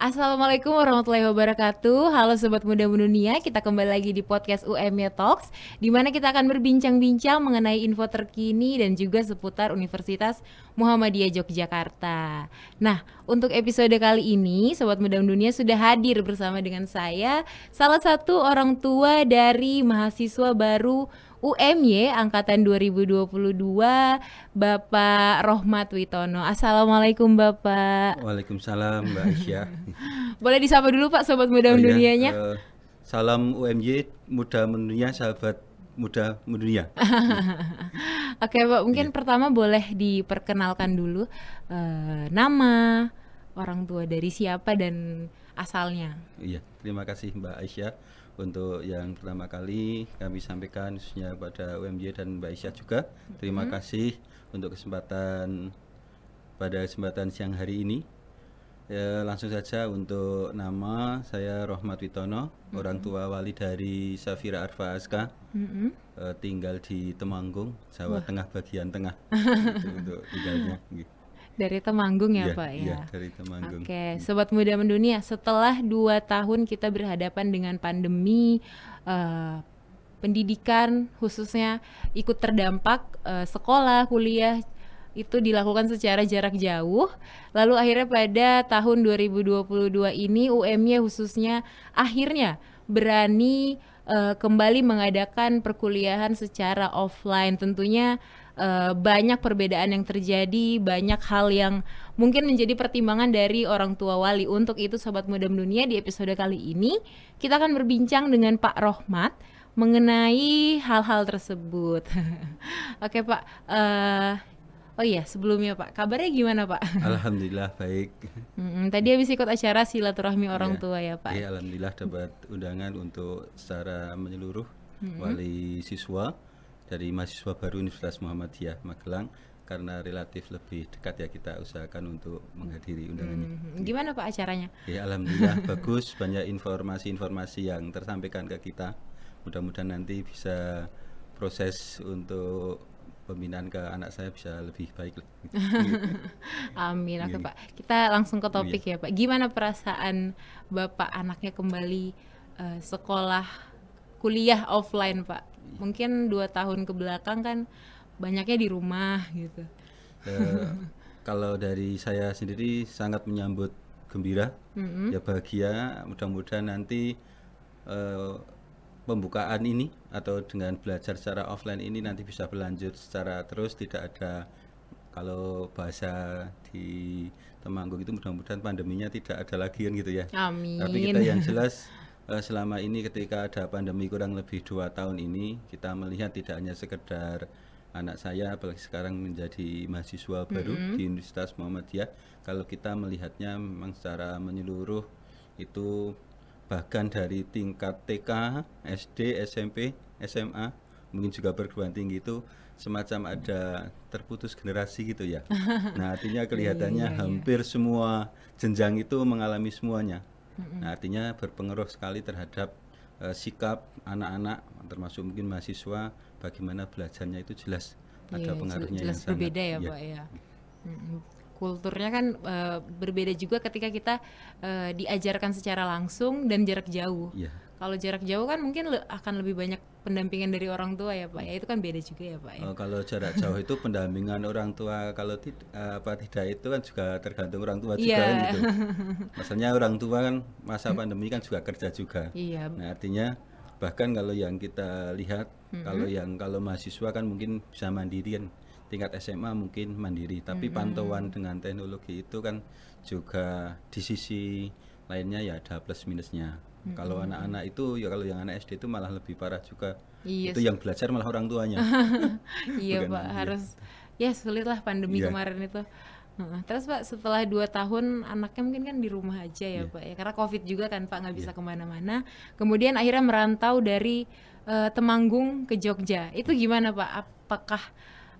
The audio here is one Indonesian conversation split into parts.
Assalamualaikum warahmatullahi wabarakatuh. Halo sobat muda mendunia, kita kembali lagi di podcast UMY Talks di mana kita akan berbincang-bincang mengenai info terkini dan juga seputar Universitas Muhammadiyah Yogyakarta. Nah, untuk episode kali ini sobat muda mendunia sudah hadir bersama dengan saya salah satu orang tua dari mahasiswa baru UMY angkatan 2022 Bapak Rohmat Witono. Assalamualaikum Bapak. Waalaikumsalam Mbak Aisyah. Boleh disapa dulu Pak sobat muda oh, mendunianya? Ya, uh, salam UMY muda mendunia sahabat muda mendunia. Oke Pak, mungkin ya. pertama boleh diperkenalkan dulu uh, nama, orang tua dari siapa dan asalnya. Iya, terima kasih Mbak Aisyah untuk yang pertama kali kami sampaikan khususnya pada UMY dan Mbak Isya juga terima hmm. kasih untuk kesempatan pada kesempatan siang hari ini ya, langsung saja untuk nama saya Rohmat Witono hmm. orang tua wali dari Safira Arfa Aska hmm. uh, tinggal di Temanggung Jawa Wah. Tengah bagian tengah untuk tinggalnya gitu. Dari Temanggung ya, ya Pak ya. Iya, dari Temanggung. Oke, sobat muda mendunia, setelah dua tahun kita berhadapan dengan pandemi, uh, pendidikan khususnya ikut terdampak uh, sekolah, kuliah itu dilakukan secara jarak jauh. Lalu akhirnya pada tahun 2022 ini UMY khususnya akhirnya berani uh, kembali mengadakan perkuliahan secara offline. Tentunya uh, banyak perbedaan yang terjadi, banyak hal yang mungkin menjadi pertimbangan dari orang tua wali. Untuk itu Sobat Muda Dunia di episode kali ini kita akan berbincang dengan Pak Rohmat mengenai hal-hal tersebut. Oke Pak, uh, oh iya sebelumnya Pak, kabarnya gimana Pak? Alhamdulillah baik. Hmm, tadi habis ikut acara silaturahmi orang ya, tua ya Pak? Iya Alhamdulillah dapat undangan untuk secara menyeluruh hmm. wali siswa dari mahasiswa baru Universitas Muhammadiyah Magelang karena relatif lebih dekat ya kita usahakan untuk menghadiri undangannya. Hmm, gimana Pak acaranya? Ya alhamdulillah bagus banyak informasi-informasi yang tersampaikan ke kita. Mudah-mudahan nanti bisa proses untuk pembinaan ke anak saya bisa lebih baik. Amin, oke Pak. Kita langsung ke topik iya. ya Pak. Gimana perasaan Bapak anaknya kembali uh, sekolah kuliah offline Pak? Mungkin dua tahun ke belakang kan banyaknya di rumah gitu. Uh, kalau dari saya sendiri sangat menyambut gembira, mm-hmm. ya bahagia. Mudah-mudahan nanti uh, pembukaan ini atau dengan belajar secara offline ini nanti bisa berlanjut secara terus, tidak ada kalau bahasa di Temanggung itu mudah-mudahan pandeminya tidak ada lagi kan gitu ya. Amin. Tapi kita yang jelas selama ini ketika ada pandemi kurang lebih dua tahun ini kita melihat tidak hanya sekedar anak saya apalagi sekarang menjadi mahasiswa baru mm -hmm. di Universitas Muhammadiyah kalau kita melihatnya memang secara menyeluruh itu bahkan dari tingkat TK, SD, SMP, SMA mungkin juga perguruan tinggi itu semacam ada terputus generasi gitu ya. Nah artinya kelihatannya iya, iya, iya. hampir semua jenjang itu mengalami semuanya. Nah, artinya berpengaruh sekali terhadap uh, sikap anak-anak termasuk mungkin mahasiswa bagaimana belajarnya itu jelas ada iya, pengaruhnya jelas yang berbeda sangat, ya, ya Pak ya. Kulturnya kan uh, berbeda juga ketika kita uh, diajarkan secara langsung dan jarak jauh. Ya. Kalau jarak jauh kan mungkin le akan lebih banyak pendampingan dari orang tua ya pak ya itu kan beda juga ya pak ya. Oh, kalau jarak jauh itu pendampingan orang tua kalau tidak apa tidak itu kan juga tergantung orang tua juga yeah. kan gitu. Maksudnya orang tua kan masa pandemi kan juga kerja juga. Iya. Nah artinya bahkan kalau yang kita lihat mm -hmm. kalau yang kalau mahasiswa kan mungkin bisa mandiri kan tingkat SMA mungkin mandiri tapi mm -hmm. pantauan dengan teknologi itu kan juga di sisi lainnya ya ada plus minusnya Hmm. Kalau anak-anak itu ya kalau yang anak SD itu malah lebih parah juga. Iya, itu yang belajar malah orang tuanya. iya Pak harus ya sulit lah pandemi yeah. kemarin itu. terus Pak setelah dua tahun anaknya mungkin kan di rumah aja ya yeah. Pak ya karena COVID juga kan Pak nggak bisa yeah. ke mana-mana. Kemudian akhirnya merantau dari uh, Temanggung ke Jogja. Itu gimana Pak? Apakah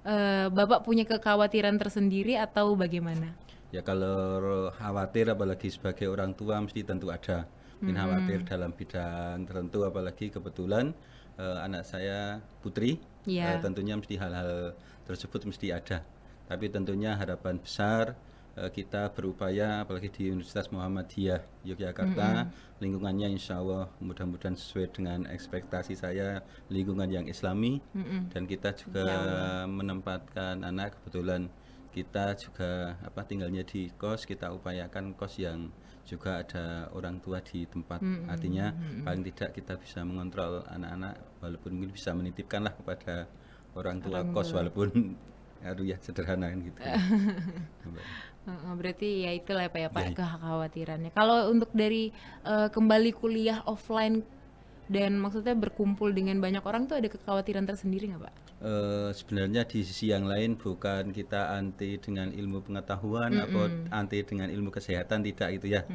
uh, Bapak punya kekhawatiran tersendiri atau bagaimana? Ya kalau khawatir apalagi sebagai orang tua mesti tentu ada mungkin hmm. khawatir dalam bidang tertentu apalagi kebetulan uh, anak saya putri yeah. uh, tentunya mesti hal-hal tersebut mesti ada tapi tentunya harapan besar eh, kita berupaya apalagi di Universitas Muhammadiyah Yogyakarta lingkungannya insya Allah mudah-mudahan sesuai dengan ekspektasi saya lingkungan yang islami. Dan kita juga menempatkan anak kebetulan kita juga apa tinggalnya di kos kita upayakan kos yang juga ada orang tua di tempat. Artinya paling tidak kita bisa mengontrol anak-anak walaupun mungkin bisa menitipkan lah kepada orang tua kos walaupun aduh ya sederhana kan gitu berarti ya itulah ya Pak ya Pak kekhawatirannya. Kalau untuk dari eh, kembali kuliah offline dan maksudnya berkumpul dengan banyak orang tuh ada kekhawatiran tersendiri nggak Pak? Eh, sebenarnya di sisi yang lain bukan kita anti dengan ilmu pengetahuan atau anti dengan ilmu kesehatan tidak gitu ya.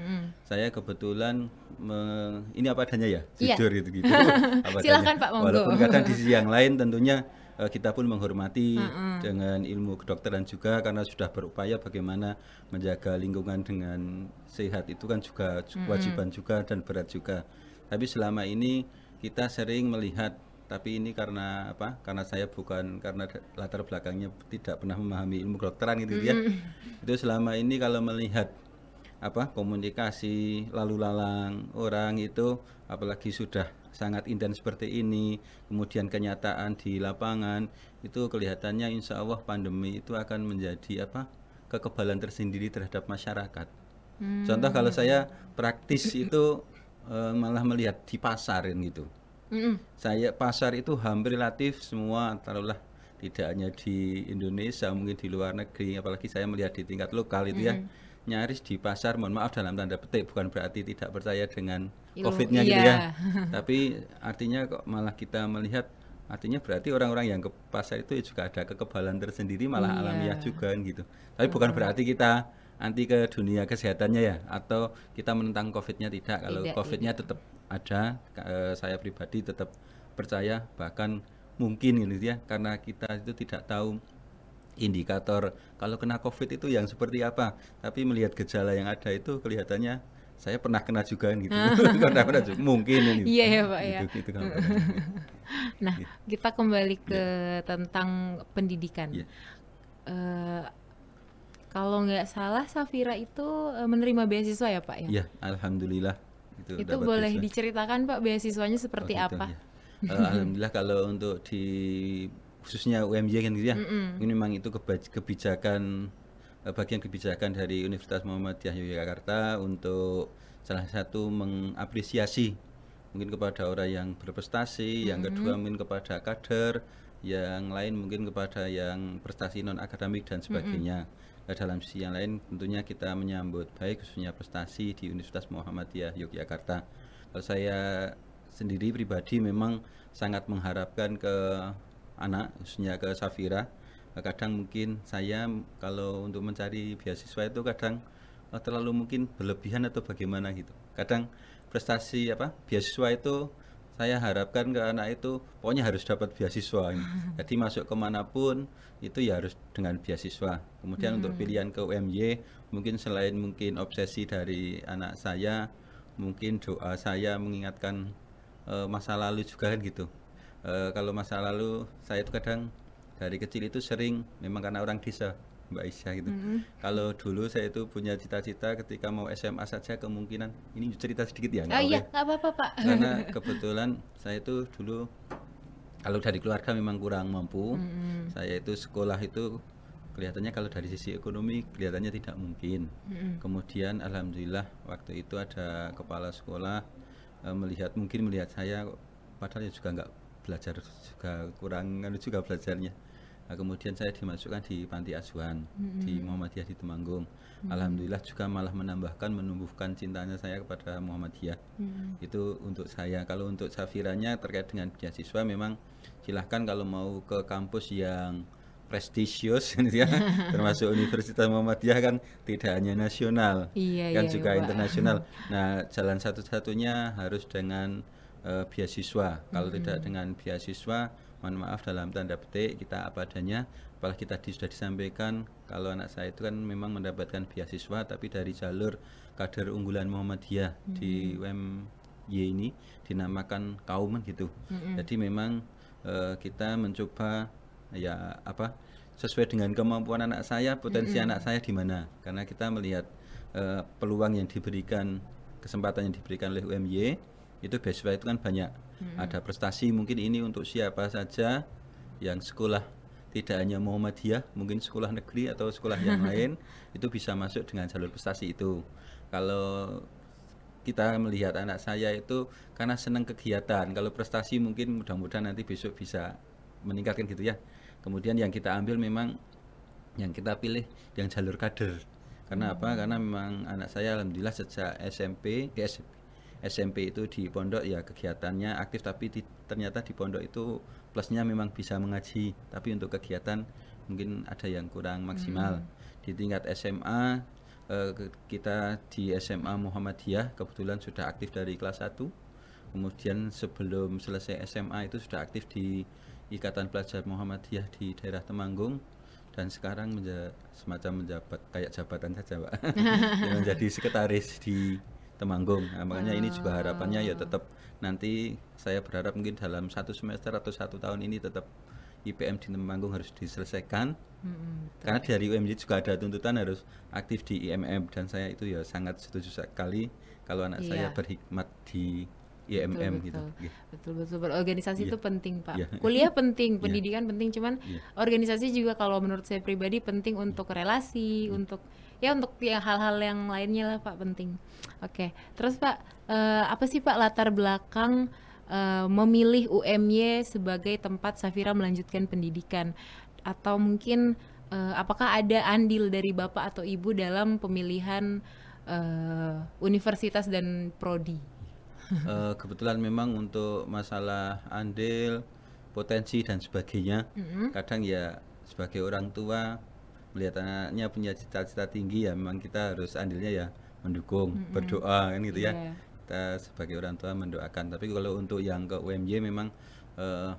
Saya kebetulan me- ini apa adanya ya, Iya. jujur itu gitu. adanya. Silakan, Pak, monggo. Walaupun kadang di sisi yang lain tentunya eh, kita pun menghormati dengan ilmu kedokteran juga karena sudah berupaya bagaimana menjaga lingkungan dengan sehat itu kan juga kewajiban juga dan berat juga. Tapi selama ini kita sering melihat tapi ini karena apa? Karena saya bukan karena latar belakangnya tidak pernah memahami ilmu kedokteran gitu ya. Itu selama ini kalau melihat apa komunikasi lalu lalang orang itu apalagi sudah sangat intens seperti ini kemudian kenyataan di lapangan itu kelihatannya insya Allah pandemi itu akan menjadi apa kekebalan tersendiri terhadap masyarakat. Contoh kalau saya praktis itu eh, malah melihat di pasar gitu. Mm-mm. saya pasar itu hampir relatif semua taruhlah tidak hanya di Indonesia mungkin di luar negeri apalagi saya melihat di tingkat lokal itu ya nyaris di pasar mohon maaf dalam tanda petik bukan berarti tidak percaya dengan covidnya gitu iya. ya. Tapi artinya kok malah kita melihat artinya berarti orang-orang yang ke pasar itu juga ada kekebalan tersendiri malah Iya. alamiah juga kan gitu. Tapi bukan berarti kita anti ke dunia kesehatannya ya atau kita menentang covidnya tidak. Kalau covidnya tetap ada eh, saya pribadi tetap percaya bahkan mungkin gitu ya karena kita itu tidak tahu indikator kalau kena covid itu yang seperti apa tapi melihat gejala yang ada itu kelihatannya saya pernah kena juga kan gitu pernah pernah juga mungkin ini Iya ya Pak ya. gitu, gitu. Nah, kita kembali ke tentang pendidikan. Iya. Eh, kalau nggak salah Safira itu eh, menerima beasiswa ya Pak ya? ya alhamdulillah itu, Itu boleh beasiswa. diceritakan Pak beasiswanya seperti Oh, gitu, apa? ya. Alhamdulillah kalau untuk di khususnya UMY kan gitu ya. Ini memang itu kebijakan eh, bagian kebijakan dari Universitas Muhammadiyah Yogyakarta untuk salah satu mengapresiasi mungkin kepada orang yang berprestasi yang kedua mungkin kepada kader yang lain mungkin kepada yang prestasi non akademik dan sebagainya. Nah, dalam sisi yang lain tentunya kita menyambut baik khususnya prestasi di Universitas Muhammadiyah Yogyakarta. Kalau saya sendiri pribadi memang sangat mengharapkan ke anak khususnya ke Safira. Kadang mungkin saya kalau untuk mencari beasiswa itu kadang eh, terlalu mungkin berlebihan atau bagaimana gitu. Kadang prestasi apa beasiswa itu saya harapkan ke anak itu pokoknya harus dapat beasiswa jadi masuk ke mana pun itu ya harus dengan beasiswa. Kemudian untuk pilihan ke UMY mungkin selain mungkin obsesi dari anak saya mungkin doa saya mengingatkan eh, masa lalu juga kan gitu Eh, kalau masa lalu saya itu kadang dari kecil itu sering memang karena orang desa Mbak Isya gitu. Kalau dulu saya itu punya cita-cita ketika mau SMA saja kemungkinan ini cerita sedikit ya. nggak Oh iya, ya? nggak apa-apa Pak. Karena kebetulan saya itu dulu kalau dari keluarga memang kurang mampu. Saya itu sekolah itu kelihatannya kalau dari sisi ekonomi kelihatannya tidak mungkin. Kemudian alhamdulillah waktu itu ada kepala sekolah eh, melihat mungkin melihat saya padahal ya juga nggak belajar juga kurang anu juga belajarnya. Nah, kemudian saya dimasukkan di panti asuhan di Muhammadiyah di Temanggung. Alhamdulillah juga malah menambahkan menumbuhkan cintanya saya kepada Muhammadiyah. Itu untuk saya. Kalau untuk Safiranya terkait dengan beasiswa memang silahkan kalau mau ke kampus yang prestisius gitu ya termasuk Universitas Muhammadiyah kan tidak hanya nasional Iya, kan iya, juga Pak. internasional. Nah, jalan satu-satunya harus dengan eh, beasiswa. Kalau Hmm. tidak dengan beasiswa, mohon maaf dalam tanda petik kita apa adanya. Apalagi tadi sudah disampaikan kalau anak saya itu kan memang mendapatkan beasiswa tapi dari jalur kader unggulan Muhammadiyah di Hmm. UMY ini dinamakan kaum gitu. Hmm. Jadi memang eh, kita mencoba ya apa sesuai dengan kemampuan anak saya, potensi anak saya di mana. Karena kita melihat eh, peluang yang diberikan, kesempatan yang diberikan oleh UMY itu beasiswa itu kan banyak. Ada prestasi mungkin ini untuk siapa saja yang sekolah tidak hanya Muhammadiyah, mungkin sekolah negeri atau sekolah yang lain itu bisa masuk dengan jalur prestasi itu. Kalau kita melihat anak saya itu karena senang kegiatan, kalau prestasi mungkin mudah-mudahan nanti besok bisa meningkatkan gitu ya. Kemudian yang kita ambil memang yang kita pilih yang jalur kader. Karena apa? Karena memang anak saya alhamdulillah sejak SMP, S- SMP itu di pondok ya kegiatannya aktif tapi di- ternyata di pondok itu plusnya memang bisa mengaji, tapi untuk kegiatan mungkin ada yang kurang maksimal. Di tingkat SMA eh, kita di SMA Muhammadiyah kebetulan sudah aktif dari kelas 1. Kemudian sebelum selesai SMA itu sudah aktif di Ikatan Pelajar Muhammadiyah di daerah Temanggung dan sekarang menja- semacam menjabat kayak jabatan saja, Pak. Menjadi sekretaris di Temanggung. Nah, makanya ini juga harapannya ya tetap nanti saya berharap mungkin dalam satu semester atau satu tahun ini tetap IPM di Temanggung harus diselesaikan. Mm-mm. Karena dari UMJ juga ada tuntutan harus aktif di IMM dan saya itu ya sangat setuju sekali kalau anak saya Iya. berhikmat di IMM betul, gitu. betul. Iya. Betul betul berorganisasi Iya. itu penting pak. Iya. Kuliah penting, pendidikan penting, cuman Iya. organisasi juga kalau menurut saya pribadi penting untuk relasi, Iya. untuk ya untuk ya hal-hal yang lainnya lah pak penting. Oke, terus pak eh, apa sih pak latar belakang eh, memilih UMY sebagai tempat Safira melanjutkan pendidikan atau mungkin eh, apakah ada andil dari bapak atau ibu dalam pemilihan eh, universitas dan prodi? Eh, kebetulan memang untuk masalah andil, potensi dan sebagainya, kadang ya sebagai orang tua melihat anaknya punya cita-cita tinggi ya memang kita harus andilnya ya mendukung, berdoa kan gitu ya. Iya. Kita sebagai orang tua mendoakan. Tapi kalau untuk yang ke UMY memang eh,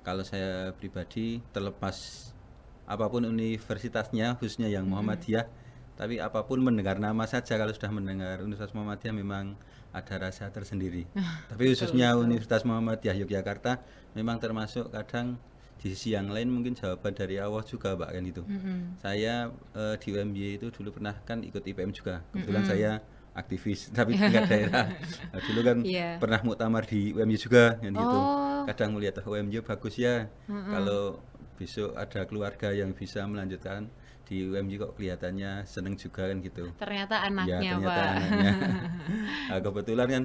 kalau saya pribadi terlepas apa pun universitasnya khususnya yang Muhammadiyah tapi apa pun mendengar nama saja kalau sudah mendengar Universitas Muhammadiyah memang ada rasa tersendiri tapi khususnya Universitas Muhammadiyah Yogyakarta memang termasuk kadang di sisi yang lain mungkin jawaban dari Allah juga Pak kan itu. Saya eh, di UMY itu dulu pernah kan ikut IPM juga. Kebetulan saya aktivis tapi tingkat daerah. Nah, dulu kan Iya. pernah muktamar di UMY juga kan gitu. Oh. kadang melihat oh, UMY bagus ya. Kalau besok ada keluarga yang bisa melanjutkan di UMY kok kelihatannya seneng juga kan gitu. Ternyata ya anaknya ternyata pak. anaknya. Nah, kebetulan kan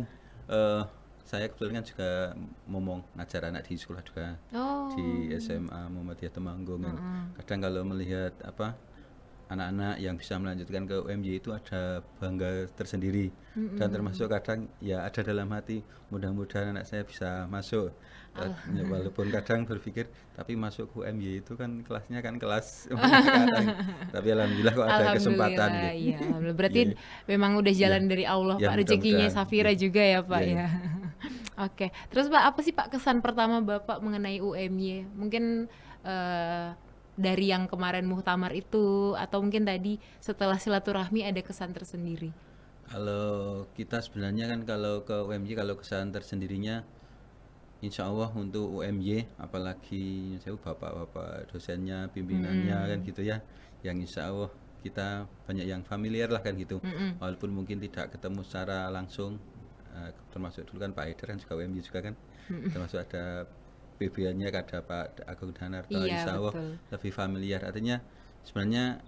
eh, saya kebetulan kan juga ngomong ngajar anak di sekolah juga Oh. di SMA Muhammadiyah Temanggung kan. kadang kalau melihat apa anak-anak yang bisa melanjutkan ke UMY itu ada bangga tersendiri dan termasuk kadang ya ada dalam hati mudah-mudahan anak saya bisa masuk Eh, ya, walaupun kadang berpikir tapi masuk ke UMY itu kan kelasnya kan kelas tapi alhamdulillah kok ada kesempatan Alhamdulillah, gitu. iya. Alhamdulillah. Berarti Iya. memang udah jalan dari Allah Ya, Pak rezekinya. Safira Iya. juga ya Pak Iya, ya. Oke. Terus Pak apa sih Pak kesan pertama Bapak mengenai UMY? Mungkin eh, dari yang kemarin muhtamar itu atau mungkin tadi setelah silaturahmi ada kesan tersendiri. Kalau kita sebenarnya kan kalau ke UMY kalau kesan tersendirinya Insya Allah untuk UMY apalagi saya bapak-bapak dosennya pimpinannya kan gitu ya yang Insya Allah kita banyak yang familiar lah kan gitu walaupun mungkin tidak ketemu secara langsung eh, termasuk dulu kan Pak Haider kan juga UMY juga kan. Termasuk ada PBN-nya ada Pak Agung Danarto Iya, betul. lebih familiar. Artinya sebenarnya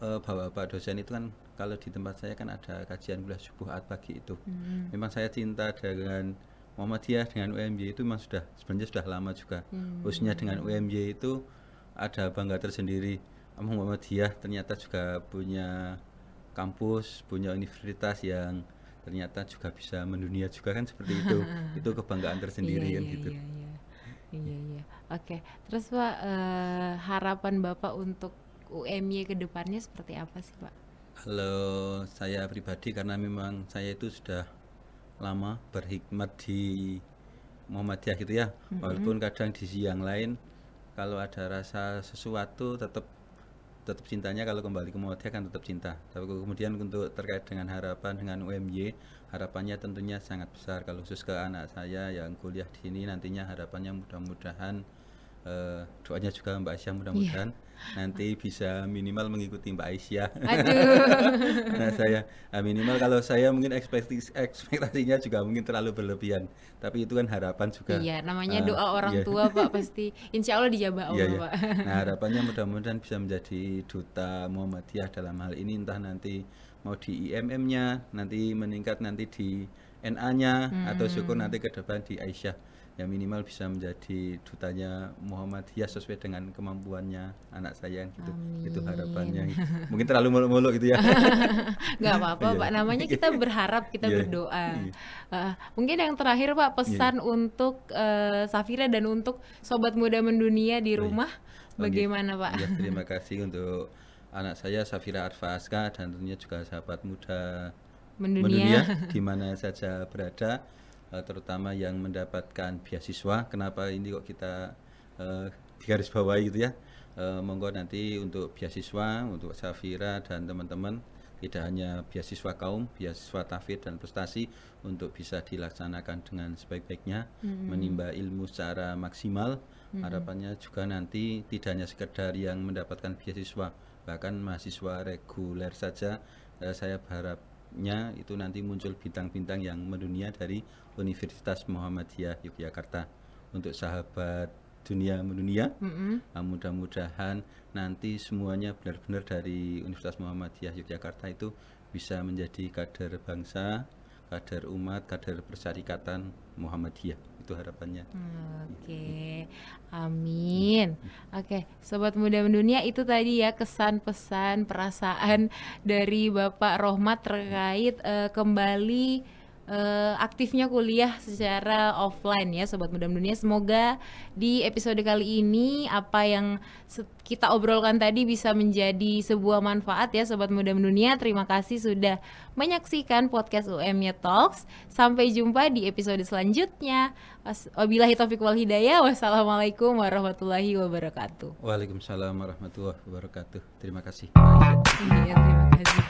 eh, bapak-bapak dosen itu kan kalau di tempat saya kan ada kajian kuliah subuh at pagi itu. Memang saya cinta dengan Muhammadiyah dengan UMY itu memang sudah sebenarnya sudah lama juga. Khususnya dengan UMY itu ada bangga tersendiri. Muhammadiyah ternyata juga punya kampus punya universitas yang ternyata juga bisa mendunia juga kan seperti itu itu kebanggaan tersendiri iya, kan iya, gitu Iya, iya. Iya, iya. Oke. Terus Pak eh, harapan Bapak untuk UMY ke depannya seperti apa sih Pak? Kalau saya pribadi karena memang saya itu sudah lama berhikmat di Muhammadiyah gitu ya. Walaupun kadang di sisi yang lain kalau ada rasa sesuatu tetap tetap cintanya kalau kembali ke Muhammadiyah kan tetap cinta. Tapi kemudian untuk terkait dengan harapan dengan UMY, harapannya tentunya sangat besar kalau khusus ke anak saya yang kuliah di sini nantinya harapannya mudah-mudahan uh, doanya juga Mbak Aisyah mudah-mudahan yeah. nanti bisa minimal mengikuti Mbak Aisyah. nah saya uh, minimal kalau saya mungkin ekspektasi ekspektasinya juga mungkin terlalu berlebihan, tapi itu kan harapan juga. Iya, namanya uh, doa orang yeah. tua Pak pasti Insya Allah dijabah Allah yeah, yeah. Pak. Nah harapannya mudah-mudahan bisa menjadi duta Muhammadiyah dalam hal ini entah nanti mau di IMM-nya, nanti meningkat nanti di NA-nya hmm. atau syukur nanti ke depan di Aisyah yang minimal bisa menjadi dutanya Muhammadiyah sesuai dengan kemampuannya anak saya gitu. Amin. itu harapannya. Mungkin terlalu muluk-muluk gitu ya. Nggak apa-apa iya. pak namanya kita berharap kita yeah. berdoa. Uh, mungkin yang terakhir pak pesan yeah. untuk uh, Safira dan untuk sobat muda mendunia di rumah oh, bagaimana pak? Ya, terima kasih untuk anak saya Safira Arfaska dan tentunya juga sahabat muda mendunia, mendunia di mana saja berada uh, terutama yang mendapatkan beasiswa. Kenapa ini kok kita uh, garis bawahi gitu ya? Uh, monggo nanti untuk beasiswa untuk Safira dan teman-teman tidak hanya beasiswa kaum, beasiswa tafid dan prestasi untuk bisa dilaksanakan dengan sebaik-baiknya, mm-hmm. menimba ilmu secara maksimal. Mm-hmm. Harapannya juga nanti tidak hanya sekedar yang mendapatkan beasiswa, bahkan mahasiswa reguler saja. Uh, saya berharap nya itu nanti muncul bintang-bintang yang mendunia dari Universitas Muhammadiyah Yogyakarta untuk sahabat dunia mendunia mm -hmm. nah, mudah-mudahan nanti semuanya benar-benar dari Universitas Muhammadiyah Yogyakarta itu bisa menjadi kader bangsa kader umat kader persyarikatan Muhammadiyah itu harapannya. Oke, okay. amin. Oke, okay. sobat muda mendunia itu tadi ya kesan pesan perasaan dari Bapak Rohmat terkait uh, kembali uh, aktifnya kuliah secara offline ya sobat muda dunia. Semoga di episode kali ini apa yang kita obrolkan tadi bisa menjadi sebuah manfaat ya sobat muda dunia. Terima kasih sudah menyaksikan podcast UMY Talks. Sampai jumpa di episode selanjutnya. Wabillahi taufiq wal hidayah. Wassalamualaikum warahmatullahi wabarakatuh. Waalaikumsalam warahmatullahi wabarakatuh. Terima kasih. Iya, terima kasih.